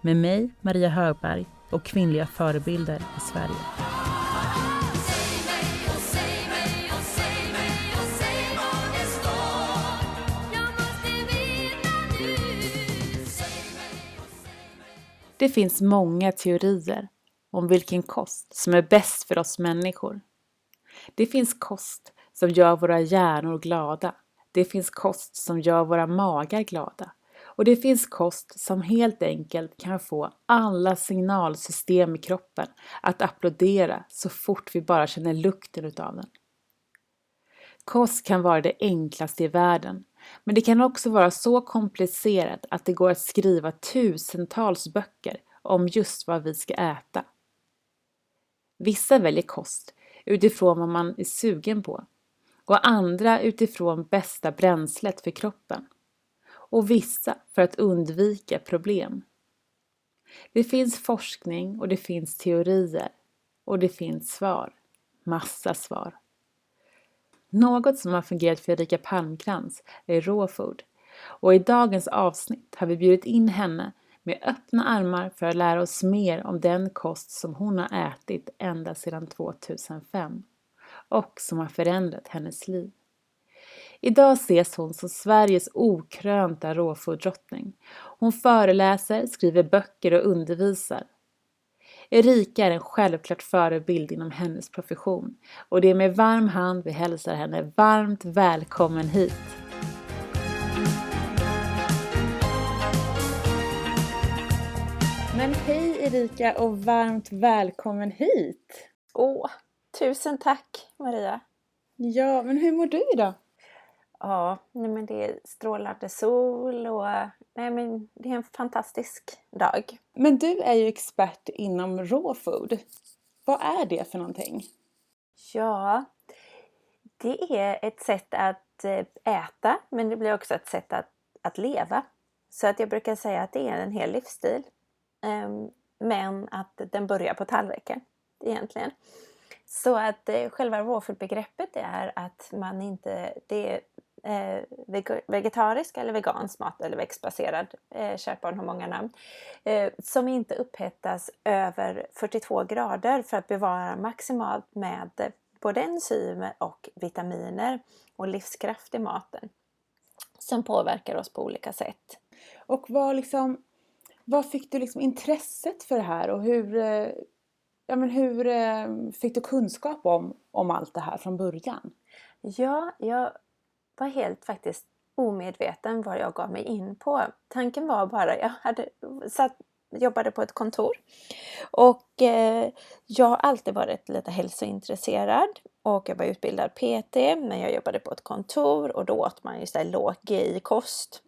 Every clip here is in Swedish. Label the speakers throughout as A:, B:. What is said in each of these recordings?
A: med mig, Maria Högberg och kvinnliga förebilder i Sverige. Det finns många teorier om vilken kost som är bäst för oss människor. Det finns kost som gör våra hjärnor glada. Det finns kost som gör våra magar glada. Och det finns kost som helt enkelt kan få alla signalsystem i kroppen att applådera så fort vi bara känner lukten utav den. Kost kan vara det enklaste i världen, men det kan också vara så komplicerat att det går att skriva tusentals böcker om just vad vi ska äta. Vissa väljer kost utifrån vad man är sugen på och andra utifrån bästa bränslet för kroppen och vissa för att undvika problem. Det finns forskning och det finns teorier och det finns svar. Massa svar. Något som har fungerat för Erika Palmkrans är Rawfood och i dagens avsnitt har vi bjudit in henne med öppna armar för att lära oss mer om den kost som hon har ätit ända sedan 2005 och som har förändrat hennes liv. Idag ses hon som Sveriges okrönta råfoddrottning. Hon föreläser, skriver böcker och undervisar. Erika är en självklart förebild inom hennes profession och det är med varm hand vi hälsar henne varmt välkommen hit. Men hej Erika och varmt välkommen hit!
B: Åh, tusen tack Maria!
A: Ja, men hur mår du idag?
B: Ja, nej men det är strålande sol och nej men det är en fantastisk dag.
A: Men du är ju expert inom raw food. Vad är det för någonting?
B: Ja, det är ett sätt att eh, äta men det blir också ett sätt att, att leva. Så att jag brukar säga att det är en hel livsstil. Ehm, men att den börjar på tallriken egentligen. Så att eh, själva rawfood-begreppet är att man inte, det är eh, vegetarisk eller vegansk mat eller växtbaserad, eh, kärt barn har många namn, eh, som inte upphettas över 42 grader för att bevara maximalt med både enzymer och vitaminer och livskraft i maten som påverkar oss på olika sätt.
A: Och vad, liksom, vad fick du liksom intresset för det här och hur, eh, ja, men hur eh, fick du kunskap om, om allt det här från början?
B: Ja, jag var helt faktiskt omedveten vad jag gav mig in på. Tanken var bara, jag hade satt, jobbade på ett kontor och eh, jag har alltid varit lite hälsointresserad och jag var utbildad PT men jag jobbade på ett kontor och då åt man ju såhär låg GI-kost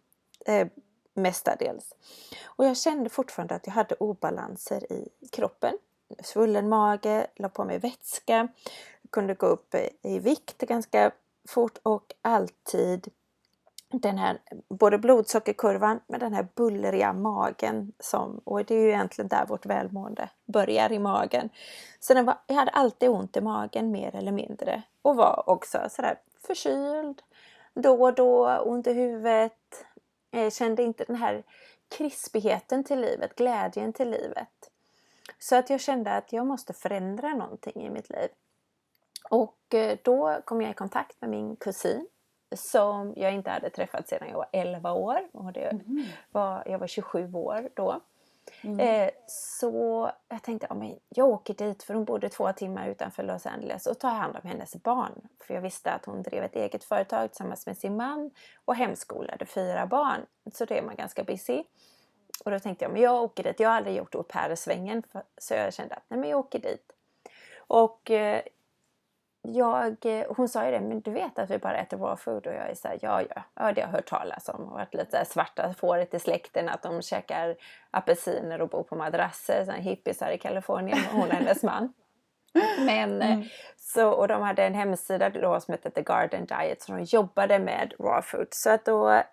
B: eh, mestadels. Och jag kände fortfarande att jag hade obalanser i kroppen. Svullen mage, la på mig vätska, kunde gå upp i vikt ganska fort och alltid den här både blodsockerkurvan med den här bullriga magen som, och det är ju egentligen där vårt välmående börjar i magen. Så den var, jag hade alltid ont i magen mer eller mindre och var också sådär förkyld då och då, ont i huvudet. Jag kände inte den här krispigheten till livet, glädjen till livet. Så att jag kände att jag måste förändra någonting i mitt liv. Och eh, då kom jag i kontakt med min kusin som jag inte hade träffat sedan jag var 11 år. Och det mm. var, jag var 27 år då. Mm. Eh, så jag tänkte ja, men jag åker dit för hon bodde två timmar utanför Los Angeles och tar hand om hennes barn. För jag visste att hon drev ett eget företag tillsammans med sin man och hemskolade fyra barn. Så det är man ganska busy. Och då tänkte jag men jag åker dit. Jag har aldrig gjort au pair-svängen så jag kände att nej, men jag åker dit. Och eh, jag, eh, hon sa ju det, men du vet att vi bara äter raw food? Och jag är såhär, ja, ja, ja, det har jag hört talas om. Och varit lite svarta fåret i släkten, att de käkar apelsiner och bor på madrasser, sådana hippisar i Kalifornien, hon och hennes man. Men, mm. så, och de hade en hemsida då som hette The Garden Diet, så de jobbade med raw food. Så att då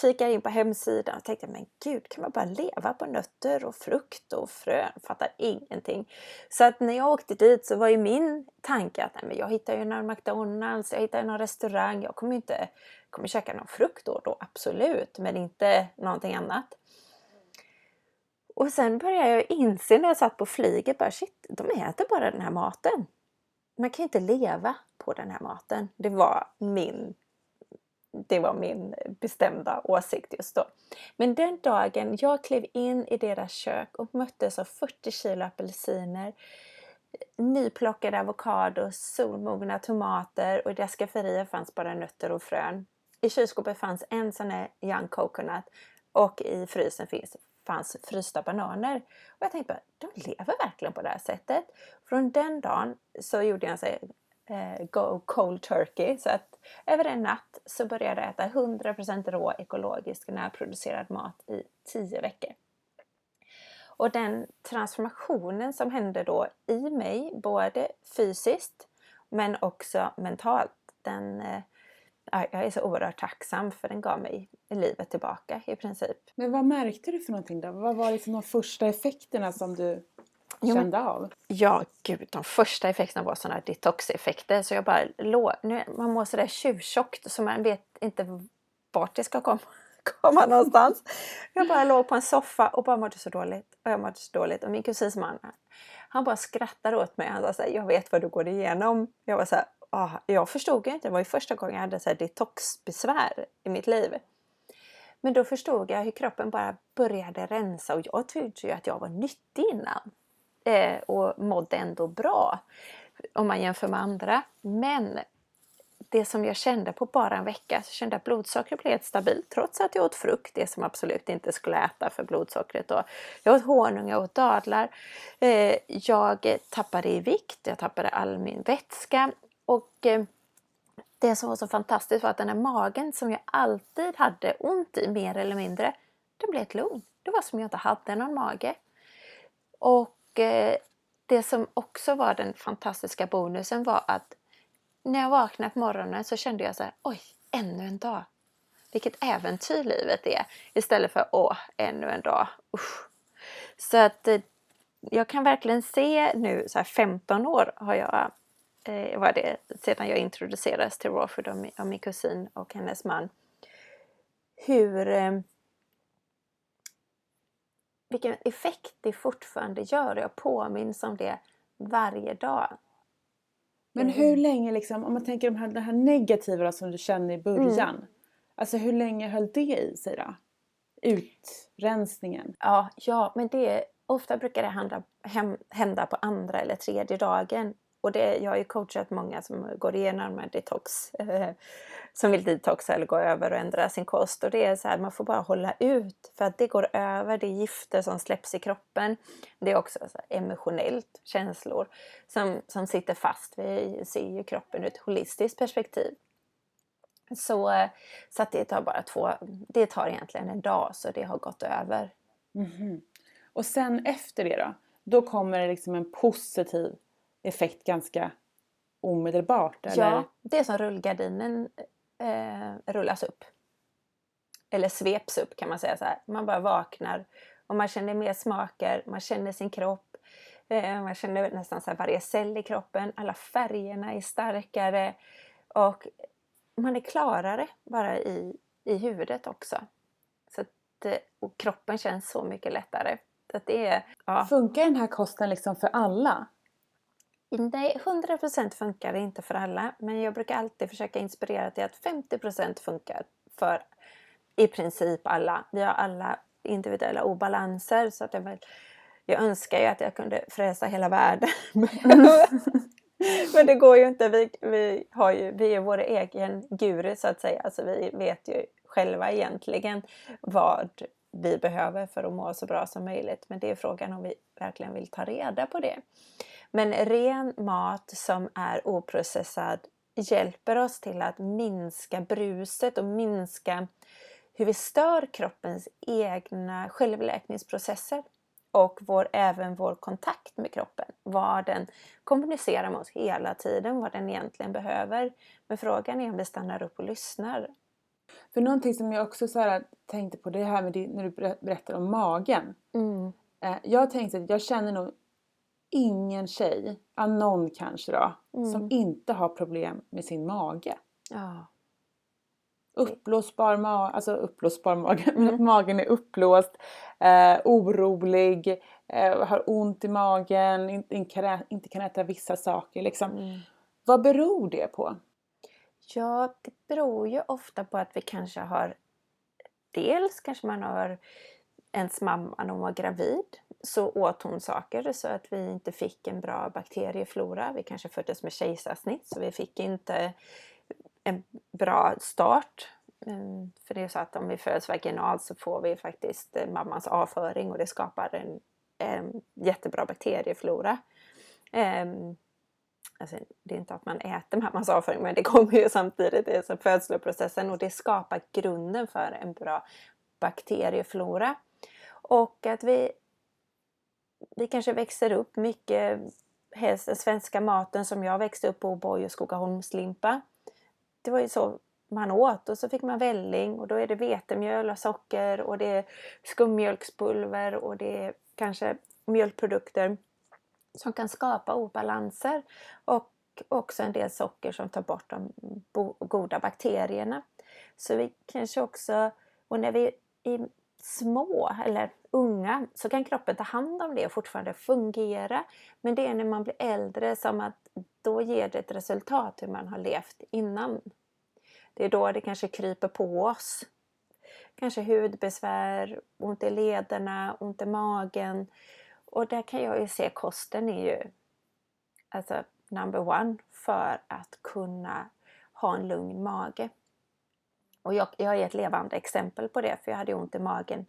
B: kikade in på hemsidan och tänkte men gud kan man bara leva på nötter och frukt och frön? Fattar ingenting. Så att när jag åkte dit så var ju min tanke att nej, men jag hittar ju någon McDonalds, jag hittar ju någon restaurang. Jag kommer ju inte kommer käka någon frukt då, då absolut, men inte någonting annat. Och sen började jag inse när jag satt på flyget bara shit, de äter bara den här maten. Man kan ju inte leva på den här maten. Det var min det var min bestämda åsikt just då. Men den dagen jag klev in i deras kök och möttes av 40 kilo apelsiner, nyplockade avokados, solmogna tomater och i deras skafferier fanns bara nötter och frön. I kylskåpet fanns en sån här young coconut och i frysen finns, fanns frysta bananer. Och jag tänkte bara, de lever verkligen på det här sättet. Från den dagen så gjorde jag en Eh, go cold turkey. Så att över en natt så började jag äta 100% rå ekologisk närproducerad mat i 10 veckor. Och den transformationen som hände då i mig, både fysiskt men också mentalt, den, eh, jag är så oerhört tacksam för den gav mig livet tillbaka i princip.
A: Men vad märkte du för någonting då? Vad var liksom de första effekterna som du jo, kände av?
B: Ja, gud, de första effekterna var sådana detox-effekter. Så jag bara låg, nu, man mår sådär tjuvtjockt så man vet inte vart det ska komma, komma någonstans. Jag bara låg på en soffa och bara mådde så dåligt. Och jag mådde så dåligt. Och min kusins man, han bara skrattade åt mig. Han sa såhär, jag vet vad du går igenom. Jag var såhär, ah, jag förstod inte. Det var ju första gången jag hade så detoxbesvär i mitt liv. Men då förstod jag hur kroppen bara började rensa och jag trodde ju att jag var nyttig innan eh, och mådde ändå bra om man jämför med andra. Men det som jag kände på bara en vecka, så kände jag att blodsockret blev helt stabilt trots att jag åt frukt, det som absolut inte skulle äta för blodsockret. Då. Jag åt honung, jag åt dadlar. Eh, jag tappade i vikt, jag tappade all min vätska och eh, det som var så fantastiskt var att den här magen som jag alltid hade ont i mer eller mindre, den blev ett lugn. Det var som jag inte hade någon mage. Och Eh, det som också var den fantastiska bonusen var att när jag vaknade på morgonen så kände jag så här, oj, ännu en dag. Vilket äventyr livet är. Istället för, åh, ännu en dag. Usch. Så att eh, jag kan verkligen se nu, så här 15 år har jag, eh, var det sedan jag introducerades till Rawford av min, av min kusin och hennes man, hur eh, vilken effekt det fortfarande gör. Jag påminns om det varje dag.
A: Men hur mm. länge, liksom, om man tänker de här, det här negativa som du kände i början. Mm. Alltså hur länge höll det i sig då? Utrensningen?
B: Ja, ja men det, ofta brukar det hända, hända på andra eller tredje dagen. Och det, jag har ju coachat många som går igenom en detox, eh, som vill detoxa eller gå över och ändra sin kost. Och det är så här, man får bara hålla ut för att det går över, det är gifter som släpps i kroppen. Det är också så emotionellt, känslor som, som sitter fast. Vi ser ju kroppen ur ett holistiskt perspektiv. Så, så att det tar bara två, det tar egentligen en dag så det har gått över.
A: Mm -hmm. Och sen efter det då? Då kommer det liksom en positiv effekt ganska omedelbart? Eller?
B: Ja, det är som rullgardinen eh, rullas upp. Eller sveps upp kan man säga så här. Man bara vaknar och man känner mer smaker, man känner sin kropp. Eh, man känner nästan så varje cell i kroppen, alla färgerna är starkare och man är klarare bara i, i huvudet också. Så att, eh, och kroppen känns så mycket lättare. Så det är,
A: ja. Funkar den här kosten liksom för alla?
B: Nej, 100% funkar inte för alla. Men jag brukar alltid försöka inspirera till att 50% funkar för i princip alla. Vi har alla individuella obalanser. Så att jag, jag önskar ju att jag kunde frälsa hela världen. Men det går ju inte. Vi, vi, har ju, vi är vår egen guru så att säga. Alltså vi vet ju själva egentligen vad vi behöver för att må så bra som möjligt. Men det är frågan om vi verkligen vill ta reda på det. Men ren mat som är oprocessad hjälper oss till att minska bruset och minska hur vi stör kroppens egna självläkningsprocesser och vår, även vår kontakt med kroppen. Vad den kommunicerar med oss hela tiden, vad den egentligen behöver. Men frågan är om vi stannar upp och lyssnar.
A: För någonting som jag också så tänkte på, det här med det, när du berättar om magen.
B: Mm.
A: Eh, jag tänkte att jag känner nog ingen tjej, ja, någon kanske då,
B: Mm.
A: som inte har problem med sin mage.
B: Ja.
A: Uppblåsbar mage, alltså uppblåsbar mage,
B: Mm.
A: magen är uppblåst, eh, orolig, eh, har ont i magen, inte, inte kan äta vissa saker. Liksom.
B: Mm.
A: Vad beror det på?
B: Ja, det beror ju ofta på att vi kanske har Dels kanske man har ens mamma när hon var gravid så åt hon saker så att vi inte fick en bra bakterieflora. Vi kanske föddes med kejsarsnitt så vi fick inte en bra start. För det är så att om vi föds vaginalt så får vi faktiskt eh, mammans avföring och det skapar en, en jättebra bakterieflora. Ehm, alltså, det är inte att man äter mammans avföring men det kommer ju samtidigt, i födsloprocessen och det skapar grunden för en bra bakterieflora. Och att vi, vi kanske växer upp mycket, helst den svenska maten som jag växte upp på, Borg och Skogaholmslimpa. Det var ju så man åt och så fick man välling och då är det vetemjöl och socker och det är skummjölkspulver och det är kanske mjölkprodukter som kan skapa obalanser och också en del socker som tar bort de goda bakterierna. Så vi kanske också, och när vi i små eller unga så kan kroppen ta hand om det och fortfarande fungera. Men det är när man blir äldre som att då ger det ett resultat hur man har levt innan. Det är då det kanske kryper på oss. Kanske hudbesvär, ont i lederna, ont i magen. Och där kan jag ju se kosten är ju alltså number one för att kunna ha en lugn mage. Och jag, jag är ett levande exempel på det för jag hade ont i magen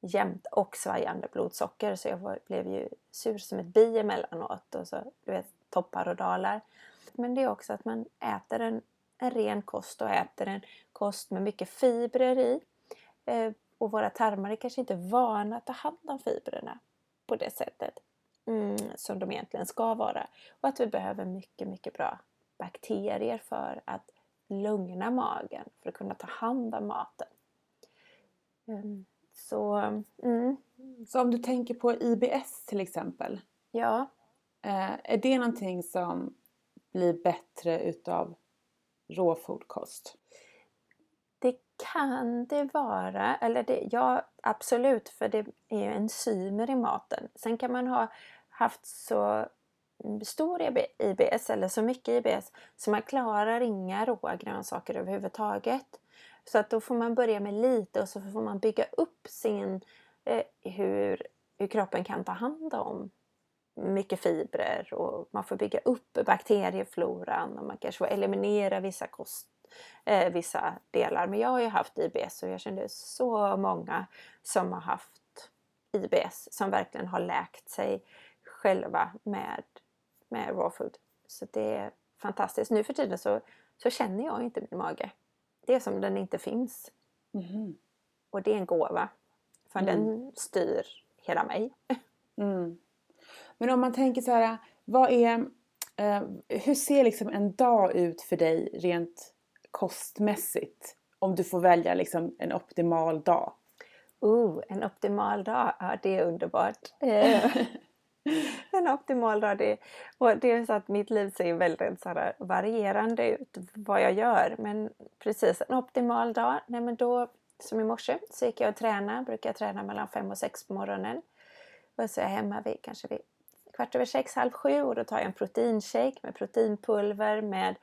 B: jämt och svajande blodsocker så jag var, blev ju sur som ett bi emellanåt och så du vet toppar och dalar. Men det är också att man äter en, en ren kost och äter en kost med mycket fibrer i. Eh, och våra tarmar är kanske inte vana att ta hand om fibrerna på det sättet mm, som de egentligen ska vara. Och att vi behöver mycket, mycket bra bakterier för att lugna magen, för att kunna ta hand om maten. Mm, så, mm,
A: Så om du tänker på IBS till exempel,
B: ja.
A: eh, är det någonting som blir bättre utav råfodkost?
B: Det kan det vara, eller det, ja absolut för det är ju enzymer i maten. Sen kan man ha haft så stor IBS eller så mycket IBS så man klarar inga råa grönsaker överhuvudtaget. Så att då får man börja med lite och så får man bygga upp sin eh, hur, hur kroppen kan ta hand om mycket fibrer och man får bygga upp bakteriefloran och man kanske får eliminera vissa kost eh, vissa delar. Men jag har ju haft IBS och jag kände så många som har haft IBS som verkligen har läkt sig själva med, med raw food. Så det är fantastiskt. Nu för tiden så, så känner jag inte min mage. Det är som den inte finns.
A: Mhm.
B: Och det är en gåva. För
A: Mm.
B: den styr hela mig.
A: Mm. Men om man tänker så här, vad är, eh, hur ser liksom en dag ut för dig rent kostmässigt? Om du får välja liksom en optimal dag.
B: Oh, en optimal dag, ja det är underbart. En optimal dag, det, och det är så att mitt liv ser väldigt så här varierande ut vad jag gör. Men precis en optimal dag, nej men då som i morse så gick jag och tränade, brukar jag träna mellan fem och sex på morgonen. Och så är jag hemma vid kanske vid kvart över sex, halv sju och då tar jag en proteinshake med proteinpulver med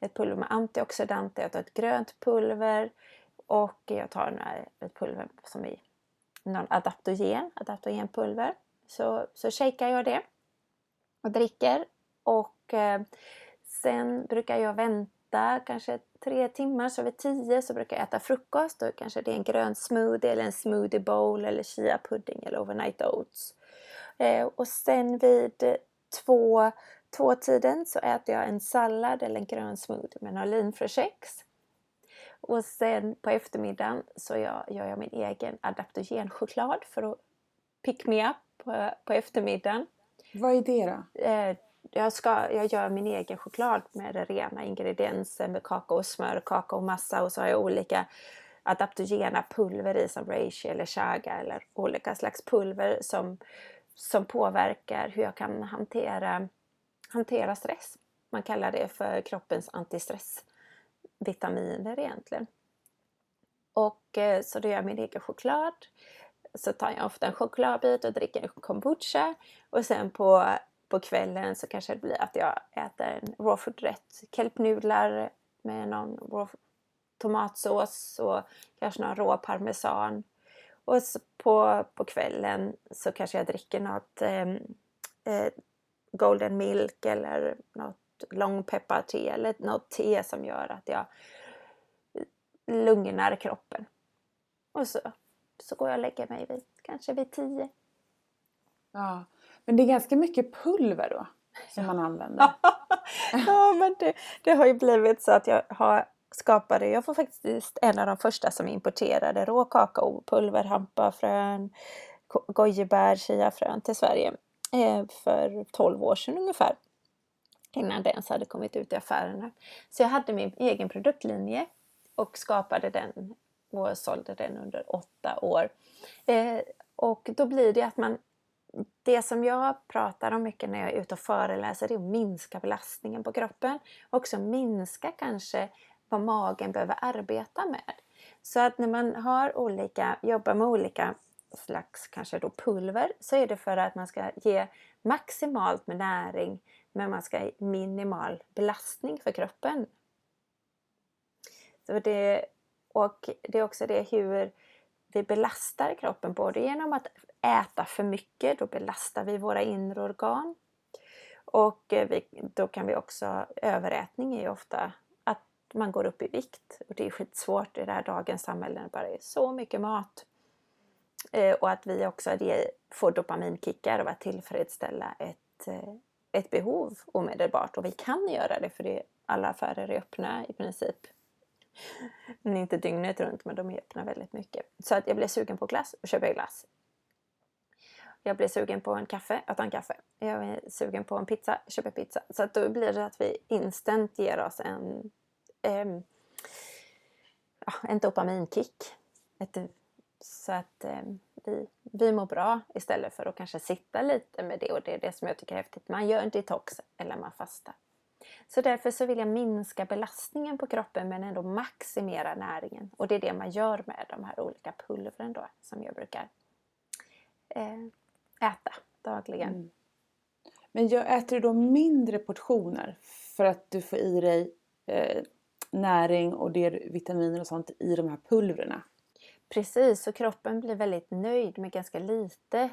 B: ett pulver med antioxidanter, jag tar ett grönt pulver och jag tar några- ett pulver som är någon adaptogen, adaptogenpulver. Så, så shakar jag det och dricker och eh, sen brukar jag vänta kanske tre timmar så vid tio så brukar jag äta frukost. Då kanske det är en grön smoothie eller en smoothie bowl eller chia pudding eller overnight oats. Eh, och sen vid två, två tiden så äter jag en sallad eller en grön smoothie med några. Och sen på eftermiddagen så gör jag min egen adaptogenchoklad för att pick me up på, på eftermiddagen.
A: Vad är det då?
B: Eh, jag, ska, jag gör min egen choklad med rena ingredienser med kakaosmör, kakaomassa och så har jag olika adaptogena pulver i som reishi eller chaga eller olika slags pulver som, som påverkar hur jag kan hantera, hantera stress. Man kallar det för kroppens antistressvitaminer egentligen. Och eh, så då gör jag min egen choklad. Så tar jag ofta en chokladbit och dricker en kombucha. Och sen på, på kvällen så kanske det blir att jag äter en raw food-rätt. Kelpnudlar med någon raw tomatsås och kanske någon rå parmesan. Och på, på kvällen så kanske jag dricker något eh, eh, golden milk eller något långpepparte eller något te som gör att jag lugnar kroppen. Och så, så går jag och lägger mig vid, kanske vid tio.
A: Ja, men det är ganska mycket pulver då som man använder.
B: ja, men det, det har ju blivit så att jag har skapade, jag var faktiskt en av de första som importerade rå kakaopulver, hampafrön, gojibär, chiafrön till Sverige eh, för 12 år sedan ungefär. Innan det ens hade kommit ut i affärerna. Så jag hade min egen produktlinje och skapade den och sålde den under åtta år. Eh, och då blir det att man det som jag pratar om mycket när jag är ute och föreläser är att minska belastningen på kroppen. Också minska kanske vad magen behöver arbeta med. Så att när man har olika, jobbar med olika slags kanske då pulver så är det för att man ska ge maximalt med näring men man ska ha minimal belastning för kroppen. Så det, och det är också det hur vi belastar kroppen både genom att äta för mycket, då belastar vi våra inre organ. Och eh, vi, då kan vi också, överätning är ju ofta att man går upp i vikt. Och det är skitsvårt i det här dagens samhälle när det är så mycket mat. Eh, och att vi också det, får dopaminkickar av att tillfredsställa ett, eh, ett behov omedelbart. Och vi kan göra det för det, alla affärer är öppna i princip. Men inte dygnet runt men de är öppna väldigt mycket. Så att jag blev sugen på glass och köper glass. Jag blir sugen på en kaffe, jag tar en kaffe. Jag är sugen på en pizza, jag köper pizza. Så att då blir det att vi instant ger oss en eh, en dopaminkick. Ett, så att eh, vi, vi mår bra istället för att kanske sitta lite med det och det är det som jag tycker är häftigt. Man gör en detox eller man fastar. Så därför så vill jag minska belastningen på kroppen men ändå maximera näringen. Och det är det man gör med de här olika pulvren då som jag brukar eh, äta dagligen. Mm.
A: Men äter du då mindre portioner för att du får i dig eh, näring och det vitaminer och sånt i de här pulverna.
B: Precis, så kroppen blir väldigt nöjd med ganska lite.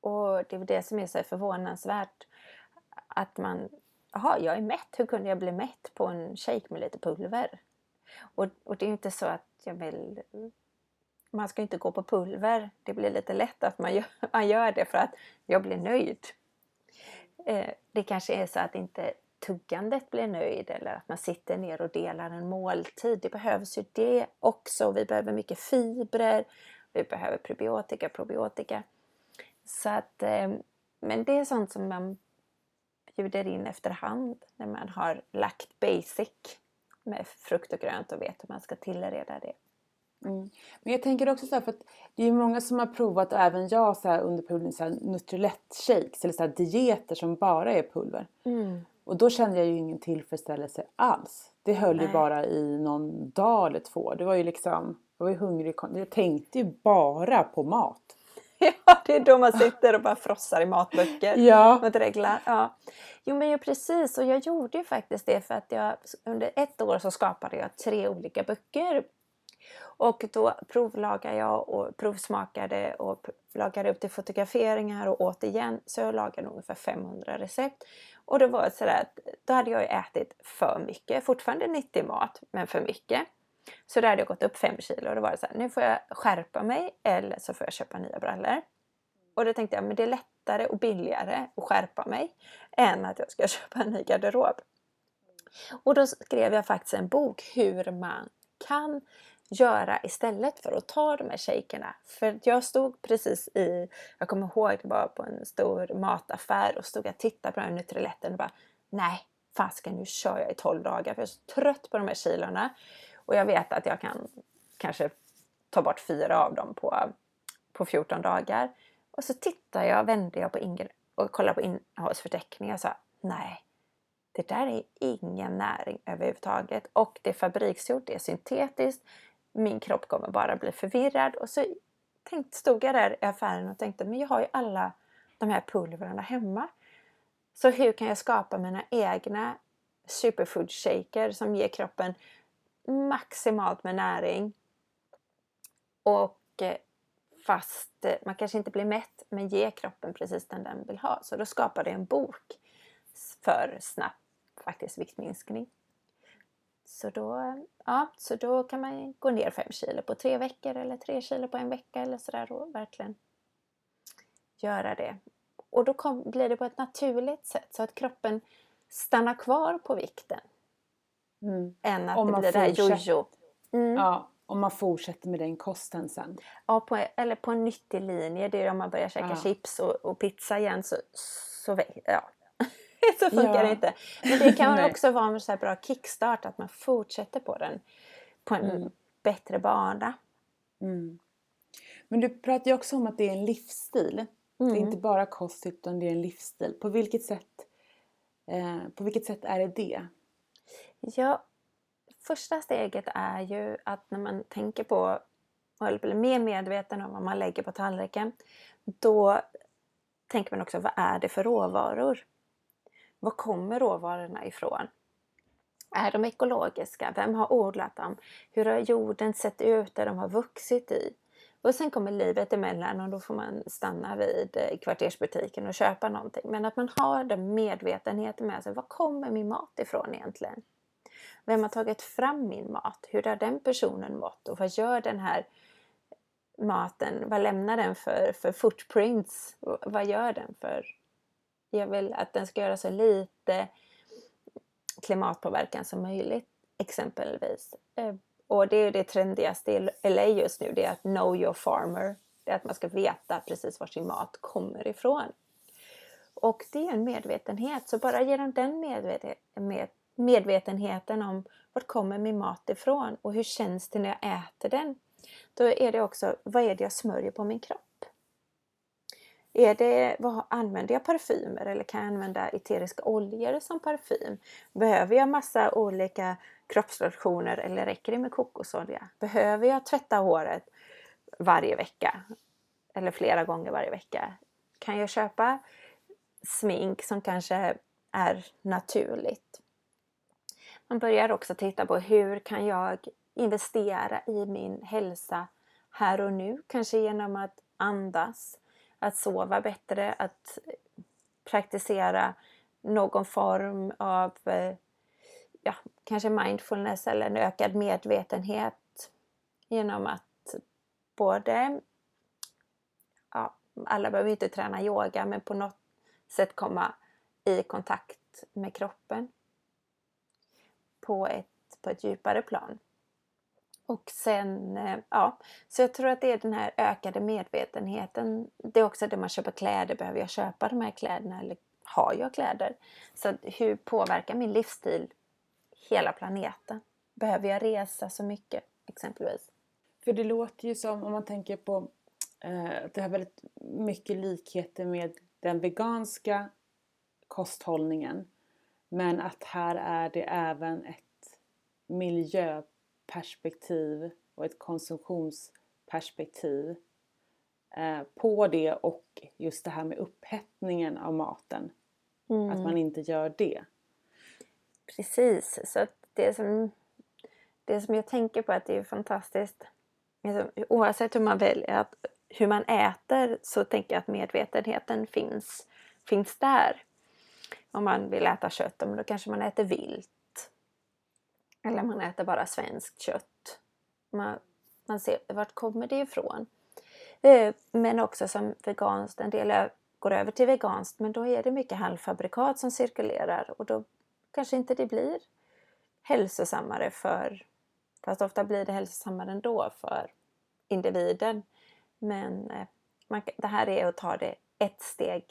B: Och det är det som är så förvånansvärt. Att man, jaha, jag är mätt, hur kunde jag bli mätt på en shake med lite pulver? Och, och det är inte så att jag vill man ska inte gå på pulver. Det blir lite lätt att man gör, man gör det för att jag blir nöjd. Eh, det kanske är så att inte tuggandet blir nöjd eller att man sitter ner och delar en måltid. Det behövs ju det också. Vi behöver mycket fibrer, vi behöver probiotika, probiotika. Så att, eh, men det är sånt som man bjuder in efterhand när man har lagt basic med frukt och grönt och vet hur man ska tillreda det.
A: Mm. Men jag tänker också så här, för att det är många som har provat och även jag så här, under perioden så här, Nutrilett shakes eller så här, dieter som bara är pulver. Mm. Och då kände jag ju ingen tillfredsställelse alls. Det höll Nej. ju bara i någon dag eller två. Det var ju liksom, jag var ju hungrig. Jag tänkte ju bara på mat.
B: Ja, det är då man sitter och bara frossar i matböcker.
A: Ja.
B: Mot reglar. Ja. Jo men ju precis och jag gjorde ju faktiskt det för att jag under ett år så skapade jag tre olika böcker. Och då provlagade jag och provsmakade och lagade upp till fotograferingar och åt igen. Så jag lagade ungefär 500 recept. Och det var sådär att då hade jag ätit för mycket, fortfarande nyttig mat men för mycket. Så då hade jag gått upp 5 kilo och då var det så här, nu får jag skärpa mig eller så får jag köpa nya brallor. Och då tänkte jag, men det är lättare och billigare att skärpa mig än att jag ska köpa en ny garderob. Och då skrev jag faktiskt en bok hur man kan göra istället för att ta de här shakerna. För jag stod precis i, jag kommer ihåg det var på en stor mataffär och stod och tittade på den här Nutriletten och bara nej, fasken nu kör jag i 12 dagar för jag är så trött på de här kilorna. Och jag vet att jag kan kanske ta bort fyra av dem på, på 14 dagar. Och så tittade jag, vände jag på Ingrid och kollade på innehållsförteckningen och sa nej, det där är ingen näring överhuvudtaget och det är fabriksgjort, det är syntetiskt. Min kropp kommer bara bli förvirrad och så tänkte, stod jag där i affären och tänkte men jag har ju alla de här pulverna hemma. Så hur kan jag skapa mina egna superfood shaker som ger kroppen maximalt med näring och eh, fast eh, man kanske inte blir mätt men ger kroppen precis den den vill ha. Så då skapar det en bok för snabb faktiskt viktminskning. Så då, eh, ja, så då kan man gå ner 5 kilo på tre veckor eller 3 kilo på en vecka eller sådär och verkligen göra det. Och då kom, blir det på ett naturligt sätt så att kroppen stannar kvar på vikten. Mm. Än att det blir det här jojo.
A: Mm. Ja, om man fortsätter med den kosten sen.
B: Ja, på, eller på en nyttig linje. Det är om man börjar käka ja. chips och, och, pizza igen så, så ja, så funkar ja. det inte. Men det kan också vara en så bra kickstart att man fortsätter på den på en mm. bättre bana.
A: Mm. Men du pratar ju också om att det är en livsstil. Mm. Det är mm. inte bara kost utan det är en livsstil. På vilket sätt, eh, på vilket sätt är det det?
B: Ja, första steget är ju att när man tänker på eller blir mer medveten om vad man lägger på tallriken då tänker man också vad är det för råvaror? Var kommer råvarorna ifrån? Är de ekologiska? Vem har odlat dem? Hur har jorden sett ut där de har vuxit i? Och sen kommer livet emellan och då får man stanna vid eh, kvartersbutiken och köpa någonting. Men att man har den medvetenheten med sig. Var kommer min mat ifrån egentligen? Vem har tagit fram min mat? Hur har den personen mått? Och vad gör den här maten? Vad lämnar den för, för footprints? Vad gör den för jag vill att den ska göra så lite klimatpåverkan som möjligt exempelvis. Eh, och det är det trendigaste i LA just nu, det är att know your farmer. Det är att man ska veta precis var sin mat kommer ifrån. Och det är en medvetenhet, så bara genom den medvetenheten om vart kommer min mat ifrån och hur känns det när jag äter den? Då är det också, vad är det jag smörjer på min kropp? Är det, vad, använder jag parfymer eller kan jag använda eteriska oljor som parfym? Behöver jag massa olika kroppslotioner eller räcker det med kokosolja? Behöver jag tvätta håret varje vecka? Eller flera gånger varje vecka? Kan jag köpa smink som kanske är naturligt? Man börjar också titta på hur kan jag investera i min hälsa här och nu? Kanske genom att andas, att sova bättre, att praktisera någon form av eh, ja, kanske mindfulness eller en ökad medvetenhet genom att både ja, alla behöver inte träna yoga men på något sätt komma i kontakt med kroppen på ett, på ett djupare plan. Och sen, eh, ja, så jag tror att det är den här ökade medvetenheten. Det är också det man köper kläder. Behöver jag köpa de här kläderna eller har jag kläder? Så hur påverkar min livsstil hela planeten? Behöver jag resa så mycket exempelvis?
A: För det låter ju som, om man tänker på eh, det har väldigt mycket likheter med den veganska kosthållningen. Men att här är det även ett miljö perspektiv och ett konsumtionsperspektiv eh, på det och just det här med upphettningen av maten. Mm. Att man inte gör det.
B: Precis, så att det som, det som jag tänker på att det är fantastiskt Liksom, oavsett hur man väljer att, hur man äter så tänker jag att medvetenheten finns, finns där. Om man vill äta kött, då kanske man äter vilt eller man äter bara svenskt kött. Man, man ser vart kommer det ifrån. Eh, men också som veganskt, en del går över till veganskt men då är det mycket halvfabrikat som cirkulerar och då kanske inte det blir hälsosammare för, fast ofta blir det hälsosammare ändå för individen. Men eh, man, det här är att ta det ett steg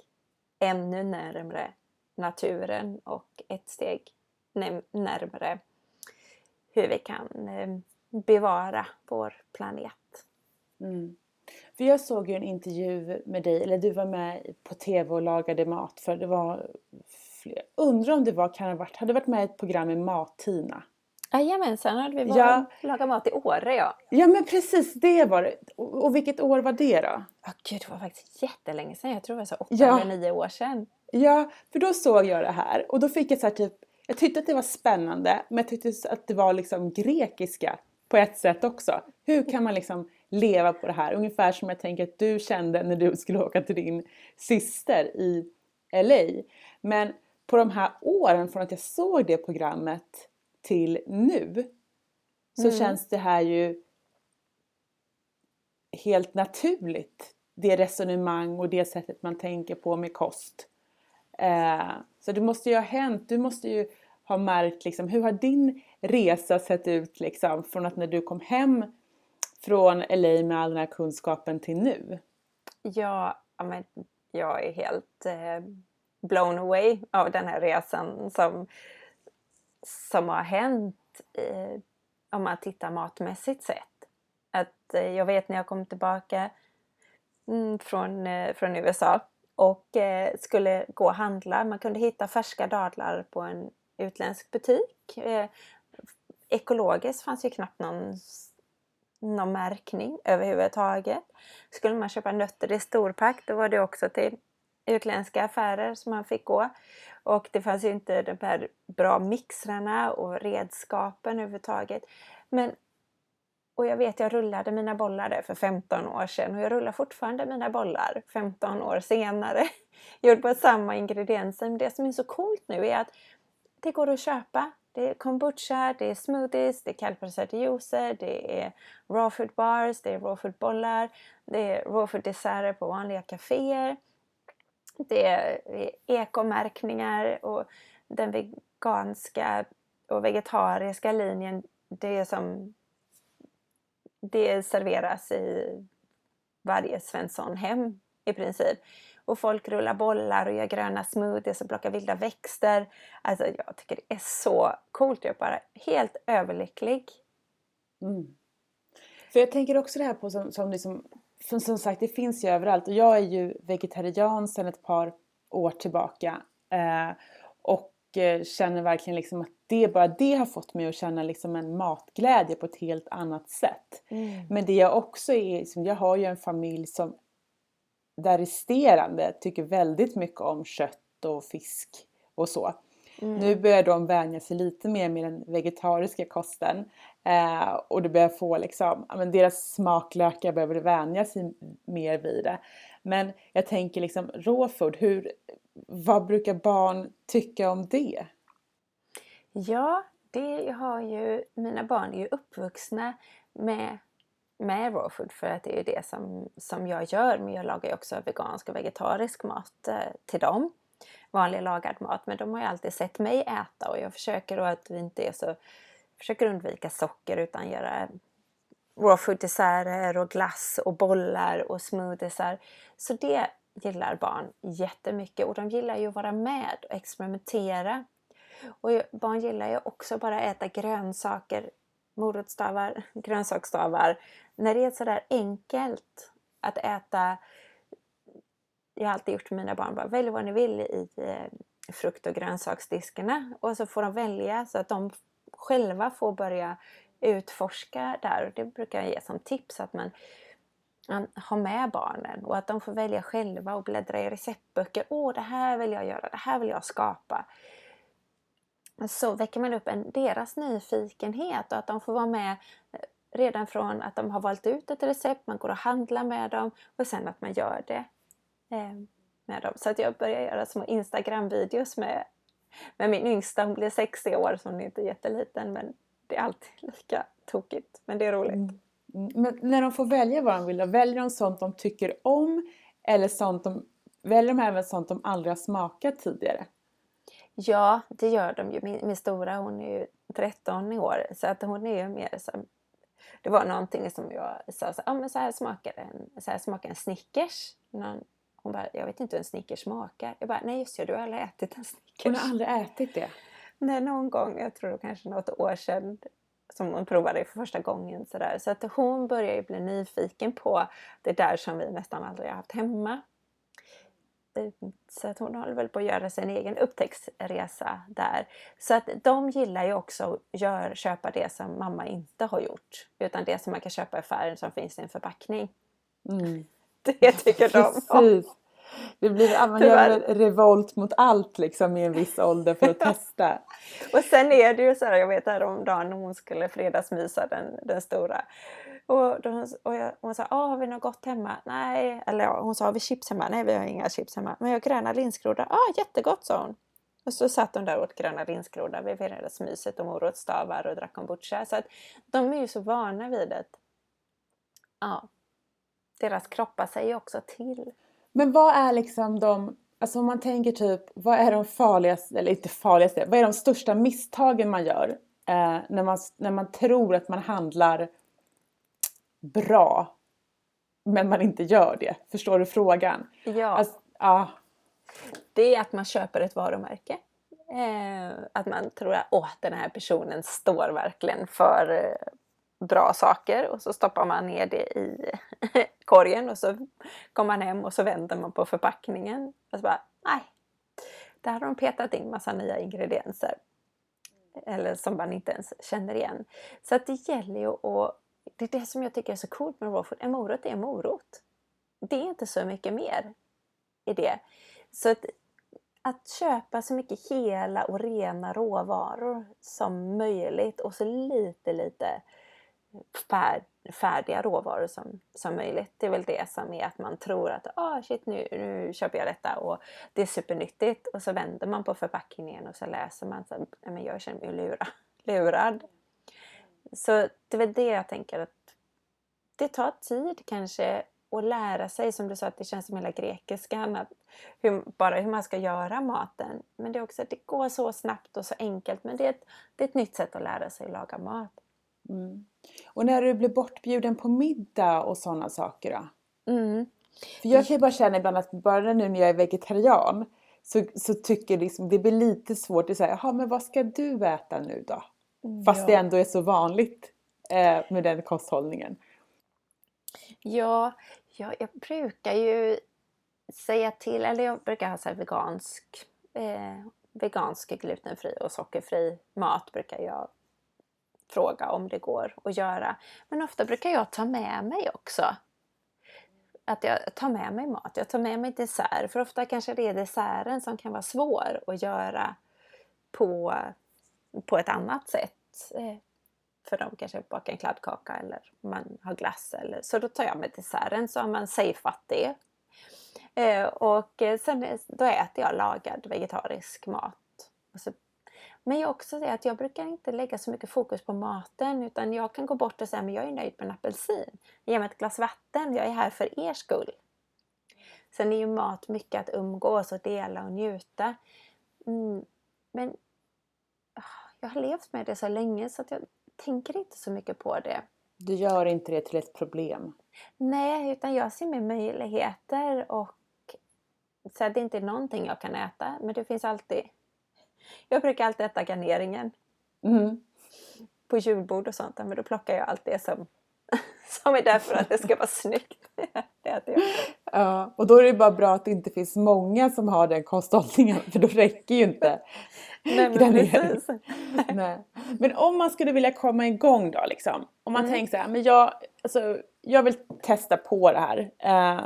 B: ännu närmre naturen och ett steg närmre hur vi kan eh, bevara vår planet.
A: Mm. För jag såg ju en intervju med dig, eller du var med på TV och lagade mat för det var fler. Undrar om det var, kan ha varit, hade varit med i ett program med Mat-Tina?
B: Jajamensan, hade vi varit ja. lagat mat i Åre ja.
A: Ja men precis, det var det. Och, och vilket år var det då?
B: Ja gud, det var faktiskt jättelänge sedan. Jag tror det var så åtta ja. eller nio år sedan.
A: Ja, för då såg jag det här och då fick jag så här typ jag tyckte att det var spännande men jag tyckte att det var liksom grekiska på ett sätt också. Hur kan man liksom leva på det här? Ungefär som jag tänker att du kände när du skulle åka till din syster i LA. Men på de här åren från att jag såg det programmet till nu så mm. känns det här ju helt naturligt. Det resonemang och det sättet man tänker på med kost. Eh, så det måste ju ha hänt. Du måste ju ha märkt liksom, hur har din resa sett ut liksom från att när du kom hem från LA med all den här kunskapen till nu?
B: Ja, men jag är helt eh, blown away av den här resan som, som har hänt eh, om man tittar matmässigt sett. Att eh, jag vet när jag kom tillbaka mm, från, eh, från USA och eh, skulle gå och handla. Man kunde hitta färska dadlar på en utländsk butik. Eh, ekologiskt fanns ju knappt någon, någon märkning överhuvudtaget. Skulle man köpa nötter i storpack då var det också till utländska affärer som man fick gå. Och det fanns ju inte de här bra mixrarna och redskapen överhuvudtaget. Men, och jag vet, jag rullade mina bollar där för 15 år sedan och jag rullar fortfarande mina bollar 15 år senare. Gjord på samma ingredienser. Men det som är så coolt nu är att det går att köpa. Det är kombucha, det är smoothies, det är kallpressade juicer, det är raw food bars, det är raw food bollar, det är raw food desserter på vanliga kaféer. Det är ekomärkningar och den veganska och vegetariska linjen det är som det serveras i varje Svensson-hem i princip. Och folk rullar bollar och gör gröna smoothies och plockar vilda växter. Alltså jag tycker det är så coolt. Jag är bara helt överlycklig.
A: Mm. För jag tänker också det här på som, som, liksom, som, som sagt det finns ju överallt. Och jag är ju vegetarian sedan ett par år tillbaka. Eh, och eh, känner verkligen liksom att det, bara det har fått mig att känna liksom en matglädje på ett helt annat sätt. Mm. Men det jag också är, liksom, jag har ju en familj som där resterande tycker väldigt mycket om kött och fisk och så. Mm. Nu börjar de vänja sig lite mer med den vegetariska kosten. Eh, och du börjar få liksom, men deras smaklökar behöver vänja sig mer vid det. Men jag tänker liksom raw food, hur, vad brukar barn tycka om det?
B: Ja, det har ju, mina barn är ju uppvuxna med med raw food för att det är det som, som jag gör. Men jag lagar ju också vegansk och vegetarisk mat eh, till dem. Vanlig lagad mat. Men de har ju alltid sett mig äta och jag försöker då att vi inte är så försöker undvika socker utan göra raw food desserter och glass och bollar och smoothiesar. Så det gillar barn jättemycket och de gillar ju att vara med och experimentera. Och barn gillar ju också bara äta grönsaker morotsstavar, grönsaksstavar. När det är sådär enkelt att äta. Jag har alltid gjort med mina barn, bara välj vad ni vill i eh, frukt och grönsaksdiskarna och så får de välja så att de själva får börja utforska där. och Det brukar jag ge som tips att man har med barnen och att de får välja själva och bläddra i receptböcker. Åh, det här vill jag göra, det här vill jag skapa så väcker man upp en, deras nyfikenhet och att de får vara med eh, redan från att de har valt ut ett recept, man går och handlar med dem och sen att man gör det eh, med dem. Så att jag börjar göra små Instagram-videos med, med min yngsta, hon blir 60 år så hon är inte jätteliten men det är alltid lika tokigt men det är roligt. Mm.
A: Men när de får välja vad de vill, då väljer de sånt de tycker om eller sånt de väljer de även sånt de aldrig har smakat tidigare?
B: Ja, det gör de ju. Min, min stora hon är ju 13 i år så att hon är ju mer som det var någonting som jag sa, så, ah, men så här smakar en, så här smakar en Snickers. Någon, hon bara, jag vet inte hur en Snickers smakar. Jag bara, nej just det, du har aldrig ätit en Snickers.
A: Hon har aldrig ätit det?
B: Nej, någon gång, jag tror kanske något år sedan, som hon provade för första gången. Så, där. så att hon börjar ju bli nyfiken på det där som vi nästan aldrig har haft hemma. Så att hon håller väl på att göra sin egen upptäcktsresa där. Så att de gillar ju också att gör, köpa det som mamma inte har gjort. Utan det som man kan köpa i affären som finns i en förpackning.
A: Mm.
B: Det tycker de om.
A: Det blir, man gör en revolt mot allt liksom i en viss ålder för att testa.
B: och sen är det ju så här, jag vet häromdagen när hon skulle fredagsmysa den, den stora. Och, då, och jag, hon sa, ah, har vi något gott hemma? Nej, eller ja, hon sa, har vi chips hemma? Nej, vi har inga chips hemma. Men jag har gröna linsgroddar. Ah, jättegott, sa hon. Och så satt de där och åt gröna linsgroddar vid fredagsmyset och morotsstavar och drack kombucha. Så att de är ju så vana vid det. Ja, deras kroppar säger också till.
A: Men vad är liksom de, alltså om man tänker typ, vad är de farligaste, eller inte farligaste, vad är de största misstagen man gör eh, när, man, när man tror att man handlar bra men man inte gör det? Förstår du frågan?
B: Ja.
A: Alltså, ah.
B: Det är att man köper ett varumärke. Eh, att man tror att Åh, den här personen står verkligen för eh, bra saker och så stoppar man ner det i korgen och så kommer man hem och så vänder man på förpackningen och så bara nej, där har de petat in massa nya ingredienser. Eller som man inte ens känner igen. Så att det gäller ju att det är det som jag tycker är så coolt med raw food. En morot är en morot. Det är inte så mycket mer i det. Så att, att köpa så mycket hela och rena råvaror som möjligt och så lite, lite färdiga råvaror som, som möjligt. Det är väl det som är att man tror att oh, shit, nu, nu köper jag detta och det är supernyttigt och så vänder man på förpackningen och så läser man så men jag känner mig lura, lurad. Så det är väl det jag tänker att det tar tid kanske att lära sig, som du sa att det känns som hela grekiskan, att hur, bara hur man ska göra maten. Men det är också att det går så snabbt och så enkelt men det är ett, det är ett nytt sätt att lära sig att laga mat.
A: Mm. Och när du blir bortbjuden på middag och sådana saker då?
B: Mm.
A: För jag kan ju bara känna ibland att bara nu när jag är vegetarian så, så tycker liksom det blir lite svårt att säga, jaha men vad ska du äta nu då? Fast ja. det ändå är så vanligt eh, med den kosthållningen.
B: Ja, ja, jag brukar ju säga till, eller jag brukar ha så vegansk, eh, vegansk glutenfri och sockerfri mat brukar jag fråga om det går att göra. Men ofta brukar jag ta med mig också. Att jag tar med mig mat, jag tar med mig dessert. För ofta kanske det är desserten som kan vara svår att göra på, på ett annat sätt. Eh, för de kanske bakar en kladdkaka eller man har glass. Eller, så då tar jag med desserten så har man safeat det. Eh, och sen då äter jag lagad vegetarisk mat. Och så men jag också säga att jag brukar inte lägga så mycket fokus på maten utan jag kan gå bort och säga att jag är nöjd med en apelsin. Ge mig ett glas vatten, jag är här för er skull. Sen är ju mat mycket att umgås och dela och njuta. Mm, men ah, jag har levt med det så länge så att jag tänker inte så mycket på det.
A: Du gör inte det till ett problem?
B: Nej, utan jag ser med möjligheter och så det är inte någonting jag kan äta men det finns alltid jag brukar alltid äta garneringen.
A: Mm.
B: På julbord och sånt. Men då plockar jag allt det som, som är där för att det ska vara snyggt. det äter jag.
A: Ja, och då är det bara bra att det inte finns många som har den kosthållningen. För då räcker ju inte
B: Nej, men, precis.
A: Nej. men om man skulle vilja komma igång då liksom. Om man mm. tänker så här, men jag, alltså, jag vill testa på det här. Uh,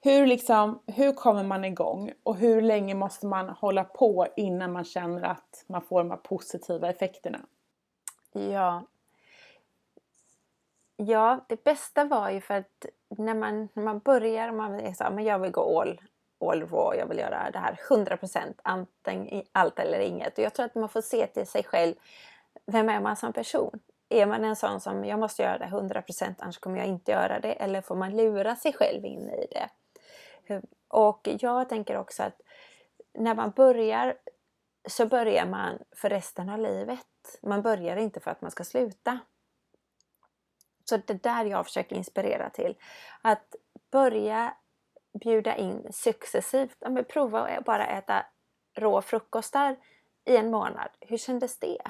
A: hur, liksom, hur kommer man igång och hur länge måste man hålla på innan man känner att man får de här positiva effekterna?
B: Ja. Ja, det bästa var ju för att när man, när man börjar, man är så men jag vill gå all, all raw, jag vill göra det här 100% antingen allt eller inget. Och jag tror att man får se till sig själv, vem är man som person? Är man en sån som jag måste göra det 100% annars kommer jag inte göra det? Eller får man lura sig själv in i det? Och jag tänker också att när man börjar så börjar man för resten av livet. Man börjar inte för att man ska sluta. Så det är där jag försöker inspirera till. Att börja bjuda in successivt. Ja, prova att bara äta rå frukostar i en månad. Hur kändes det?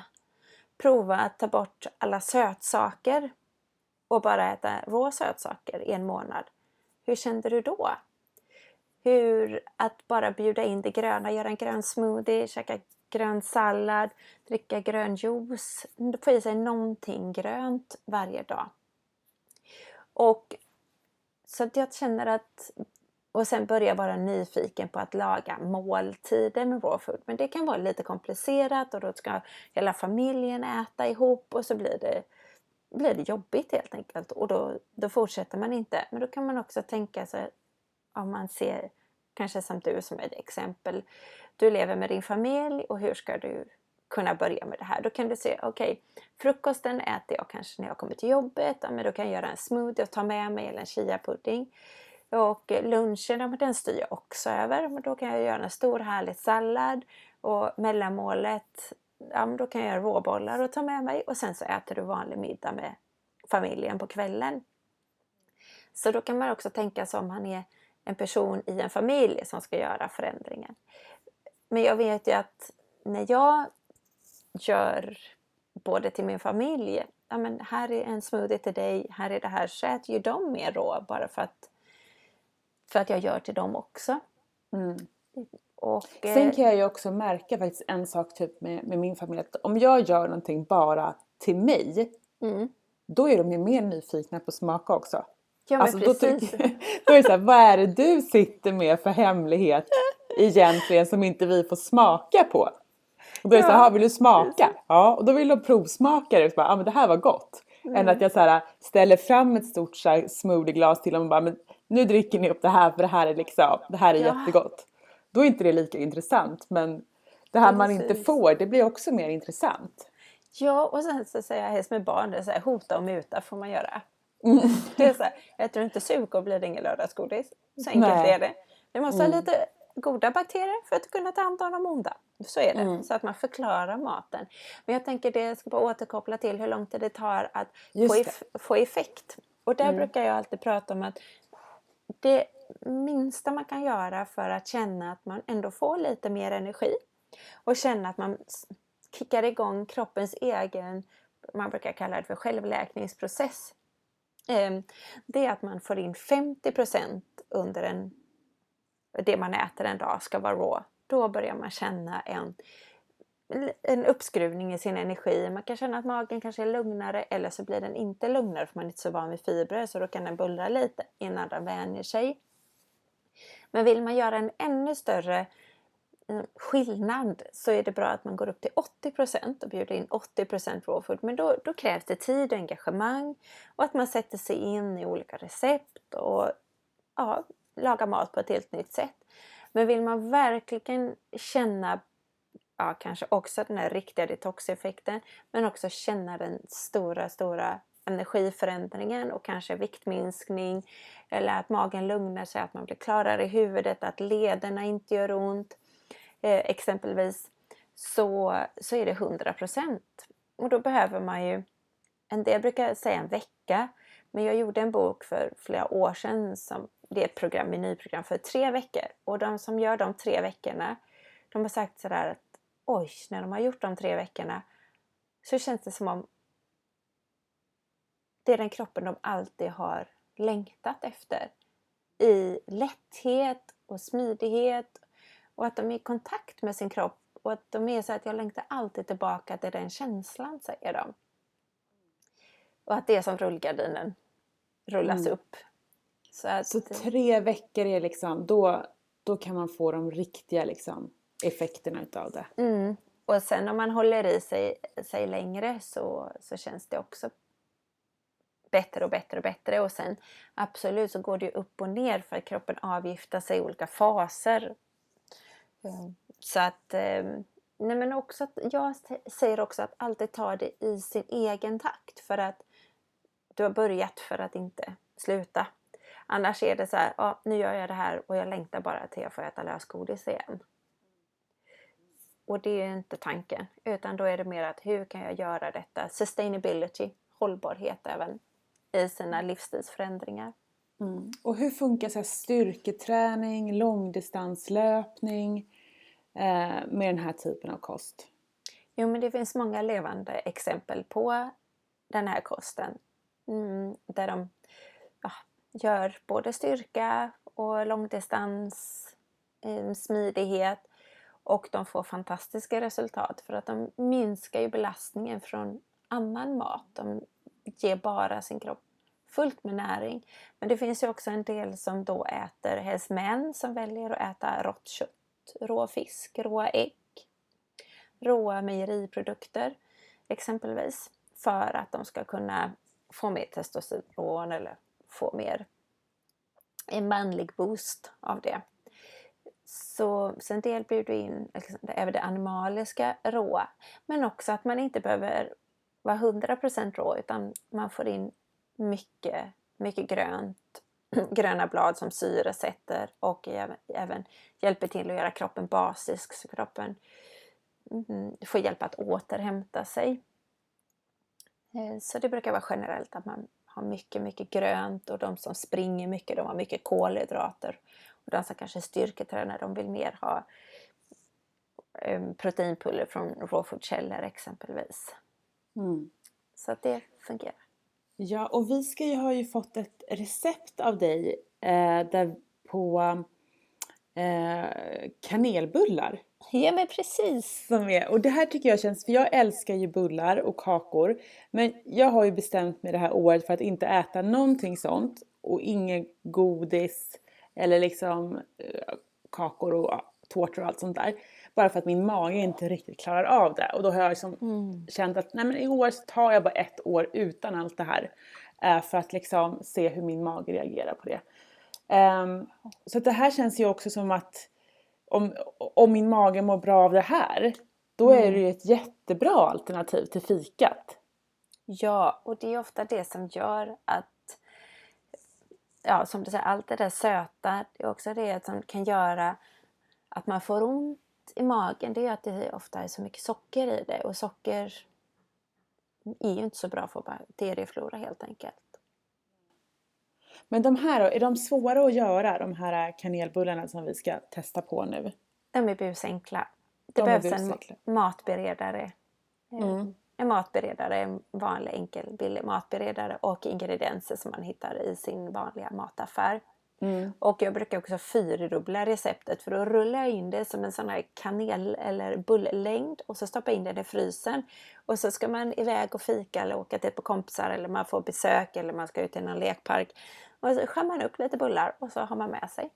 B: Prova att ta bort alla sötsaker och bara äta rå sötsaker i en månad. Hur kände du då? Hur att bara bjuda in det gröna, göra en grön smoothie, käka grön sallad, dricka grön juice, mm, få i sig någonting grönt varje dag. Och så att jag känner att och sen börja vara nyfiken på att laga måltider med raw food. Men det kan vara lite komplicerat och då ska hela familjen äta ihop och så blir det, blir det jobbigt helt enkelt. Och då, då fortsätter man inte. Men då kan man också tänka sig om man ser kanske som du som ett exempel. Du lever med din familj och hur ska du kunna börja med det här? Då kan du se, okej, okay, frukosten äter jag kanske när jag kommer till jobbet. Ja, men då kan jag göra en smoothie och ta med mig eller en chia-pudding. Och lunchen, den styr jag också över. Men då kan jag göra en stor härlig sallad. Och mellanmålet, ja, då kan jag göra råbollar och ta med mig. Och sen så äter du vanlig middag med familjen på kvällen. Så då kan man också tänka sig om man är en person i en familj som ska göra förändringen. Men jag vet ju att när jag gör både till min familj, ja men här är en smoothie till dig, här är det här, så äter ju de mer rå bara för att för att jag gör till dem också.
A: Mm. Och, Sen kan jag ju också märka faktiskt en sak typ med, med min familj. Att om jag gör någonting bara till mig. Mm. Då är de ju mer nyfikna på att smaka också.
B: Ja, alltså,
A: då, tycker, då är det så här, vad är det du sitter med för hemlighet egentligen som inte vi får smaka på? Och då är det ja, så här, vill du smaka? Ja, och då vill de provsmaka det. Och bara, ja men det här var gott. Mm. Än att jag så här, ställer fram ett stort smoothieglas till dem och bara, men nu dricker ni upp det här för det här är liksom, det här är ja. jättegott. Då är inte det lika intressant men det här Precis. man inte får det blir också mer intressant.
B: Ja och sen så säger jag helst med barn, det så här, hota och muta får man göra. Mm. Det är så här, äter du inte sukor blir det ingen lördagsgodis. Så enkelt Nej. är det. Vi måste mm. ha lite goda bakterier för att kunna ta hand om de onda. Så är det. Mm. Så att man förklarar maten. Men jag tänker det ska bara återkoppla till hur lång tid det tar att få, eff få effekt. Och där mm. brukar jag alltid prata om att det minsta man kan göra för att känna att man ändå får lite mer energi och känna att man kickar igång kroppens egen, man brukar kalla det för självläkningsprocess. Ehm, det är att man får in 50% under en, det man äter en dag ska vara raw. Då börjar man känna en, en uppskruvning i sin energi. Man kan känna att magen kanske är lugnare eller så blir den inte lugnare för man är inte så van vid fibrer så då kan den bullra lite innan den vänjer sig. Men vill man göra en ännu större eh, skillnad så är det bra att man går upp till 80 och bjuder in 80 raw food. Men då, då, krävs det tid och engagemang och att man sätter sig in i olika recept och ja, lagar mat på ett helt nytt sätt. Men vill man verkligen känna ja, kanske också den här riktiga detoxeffekten men också känna den stora, stora energiförändringen och kanske viktminskning eller att magen lugnar sig, att man blir klarare i huvudet, att lederna inte gör ont Eh, exempelvis så, så är det 100 Och då behöver man ju, en del brukar säga en vecka, men jag gjorde en bok för flera år sedan som det är ett program, menyprogram för tre veckor och de som gör de tre veckorna de har sagt sådär att oj, när de har gjort de tre veckorna så känns det som om det är den kroppen de alltid har längtat efter. I lätthet och smidighet och att de är i kontakt med sin kropp och att de är så att jag längtar alltid tillbaka till den känslan, säger de. Och att det är som rullgardinen rullas mm. upp.
A: Så, att, så tre veckor är liksom, då, då kan man få de riktiga liksom effekterna utav det.
B: Mm. Och sen om man håller i sig, sig längre så, så känns det också bättre och bättre och bättre. Och sen absolut så går det upp och ner för att kroppen avgiftar sig i olika faser. Mm. Så att, ehm, nej men också att jag säger också att alltid ta det i sin egen takt för att du har börjat för att inte sluta. Annars är det så här, ja, nu gör jag det här och jag längtar bara till jag får äta lösgodis igen. Och det är inte tanken, utan då är det mer att hur kan jag göra detta? Sustainability, hållbarhet även i sina livsstilsförändringar.
A: Mm. Och hur funkar så styrketräning, långdistanslöpning eh, med den här typen av kost?
B: Jo, men det finns många levande exempel på den här kosten. Mm, där de ja, gör både styrka och långdistans, eh, smidighet och de får fantastiska resultat för att de minskar ju belastningen från annan mat. De ger bara sin kropp fullt med näring. Men det finns ju också en del som då äter, helst män som väljer att äta rått kött, rå fisk, råa ägg, råa mejeriprodukter exempelvis för att de ska kunna få mer testosteron eller få mer en manlig boost av det. Så, en del bjuder in liksom, även det animaliska råa. Men också att man inte behöver vara 100% rå utan man får in mycket, mycket grönt, gröna blad som syresätter och även hjälper till att göra kroppen basisk så kroppen mm, får hjälp att återhämta sig. Eh, så det brukar vara generellt att man har mycket, mycket grönt och de som springer mycket de har mycket kolhydrater. Och de som kanske styrketränar de vill mer ha um, proteinpulver från råfodkällor exempelvis. Mm. Så att det fungerar.
A: Ja, och vi ska ju, har ju fått ett recept av dig eh, där på eh, kanelbullar.
B: Ja men precis!
A: Som är, och det här tycker jag känns, för jag älskar ju bullar och kakor. Men jag har ju bestämt mig det här året för att inte äta någonting sånt. Och inget godis eller liksom eh, kakor och tårtor och allt sånt där. Bara för att min mage inte riktigt klarar av det. Och då har jag liksom mm. känt att nej men i år så tar jag bara ett år utan allt det här. Eh, för att liksom se hur min mage reagerar på det. Um, så det här känns ju också som att om, om min mage mår bra av det här, då är det ju ett jättebra alternativ till fikat.
B: Ja, och det är ofta det som gör att, ja som du säger, allt det där söta, det är också det som kan göra att man får ont i magen. Det är att det ofta är så mycket socker i det och socker är ju inte så bra för bakterieflora helt enkelt.
A: Men de här då, är de svåra att göra, de här kanelbullarna som vi ska testa på nu?
B: De är busenkla. Det de behövs busenkla. en matberedare. Mm. En matberedare, en vanlig enkel billig matberedare och ingredienser som man hittar i sin vanliga mataffär. Mm. Och jag brukar också fyrdubbla receptet för då rullar jag in det som en sån här kanel eller bulllängd och så stoppar jag in det i frysen. Och så ska man iväg och fika eller åka till ett par kompisar eller man får besök eller man ska ut till någon lekpark. Och så skär man upp lite bullar och så har man med sig.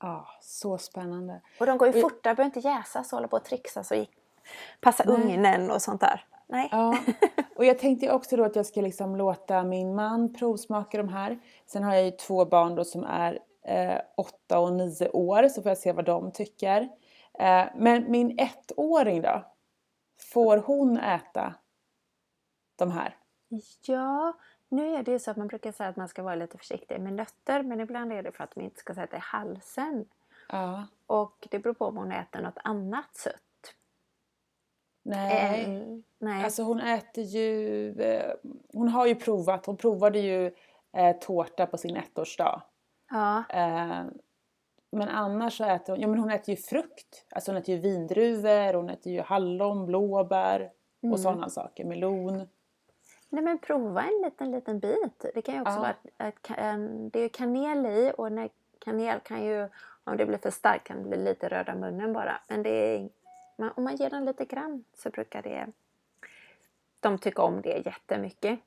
A: Ja, ah, så spännande.
B: Och de går ju fortare, behöver inte jäsas och hålla på och trixas och passa ugnen och sånt där. Nej.
A: Ja. Och jag tänkte också då att jag ska liksom låta min man provsmaka de här. Sen har jag ju två barn då som är eh, åtta och nio år så får jag se vad de tycker. Eh, men min ettåring då? Får hon äta de här?
B: Ja, nu är det ju så att man brukar säga att man ska vara lite försiktig med nötter men ibland är det för att man inte ska sätta i halsen. Ja. Och det beror på om hon äter något annat sött.
A: Nej. Eh, nej. Alltså hon äter ju... Eh, hon har ju provat. Hon provade ju eh, tårta på sin ettårsdag. Ja. Eh, men annars så äter hon... Ja men hon äter ju frukt. Alltså hon äter ju vindruvor, hon äter ju hallon, blåbär och mm. sådana saker. Melon.
B: Nej men prova en liten liten bit. Det kan ju också ja. vara att det är kanel i och när kanel kan ju om det blir för starkt kan det bli lite röda munnen bara. Men det är om man ger dem lite grann så brukar det de tycka om det jättemycket.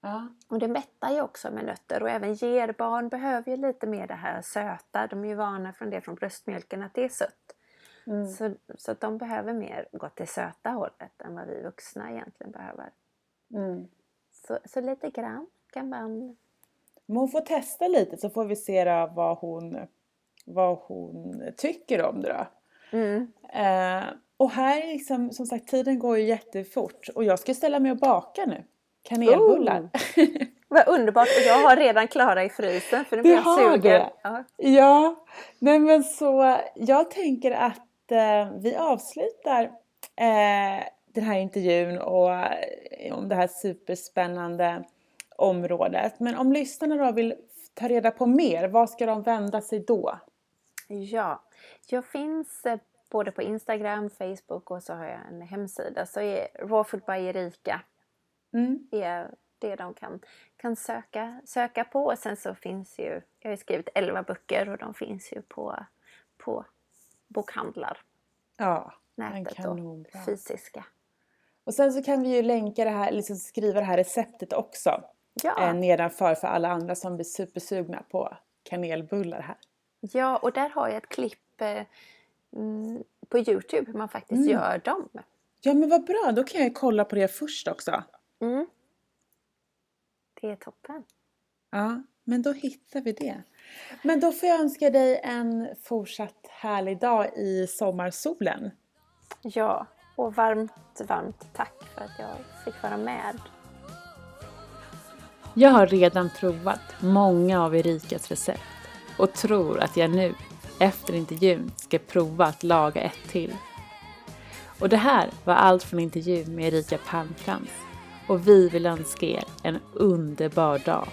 B: Ja. Och det mättar ju också med nötter och även ger barn behöver ju lite mer det här söta. De är ju vana från det från bröstmjölken att det är sött. Mm. Så, så att de behöver mer gå till söta hållet än vad vi vuxna egentligen behöver. Mm. Så, så lite grann kan man...
A: Men hon får testa lite så får vi se vad hon, vad hon tycker om det då. Mm. Eh, och här liksom, som sagt, tiden går ju jättefort och jag ska ställa mig och baka nu. Kanelbullar. Oh.
B: Vad underbart! Och jag har redan klara i frysen för nu blir jag sugen.
A: det?
B: Ja.
A: Ja, nej men så jag tänker att eh, vi avslutar eh, den här intervjun och eh, om det här superspännande området. Men om lyssnarna då vill ta reda på mer, vad ska de vända sig då?
B: ja, jag finns eh, både på Instagram, Facebook och så har jag en hemsida. Så är Raw Food by Erika
A: Mm.
B: är det de kan, kan söka, söka på. Och sen så finns ju, jag har skrivit 11 böcker och de finns ju på, på bokhandlar,
A: Ja,
B: nätet och fysiska.
A: Och sen så kan vi ju länka det här, liksom skriva det här receptet också
B: Ja.
A: eh, nedanför för alla andra som blir supersugna på kanelbullar här.
B: Ja, och där har jag ett klipp eh, på Youtube hur man faktiskt
A: Mm.
B: gör dem.
A: Ja men vad bra, då kan jag kolla på det först också.
B: Mm. Det är toppen.
A: Ja, men då hittar vi det. Men då får jag önska dig en fortsatt härlig dag i sommarsolen.
B: Ja, och varmt, varmt tack för att jag fick vara med.
A: Jag har redan provat många av Erikas recept och tror att jag nu, efter intervjun, ska prova att laga ett till. Och det här var allt från intervjun med Erika Palmkrans och vi vill önska er en underbar dag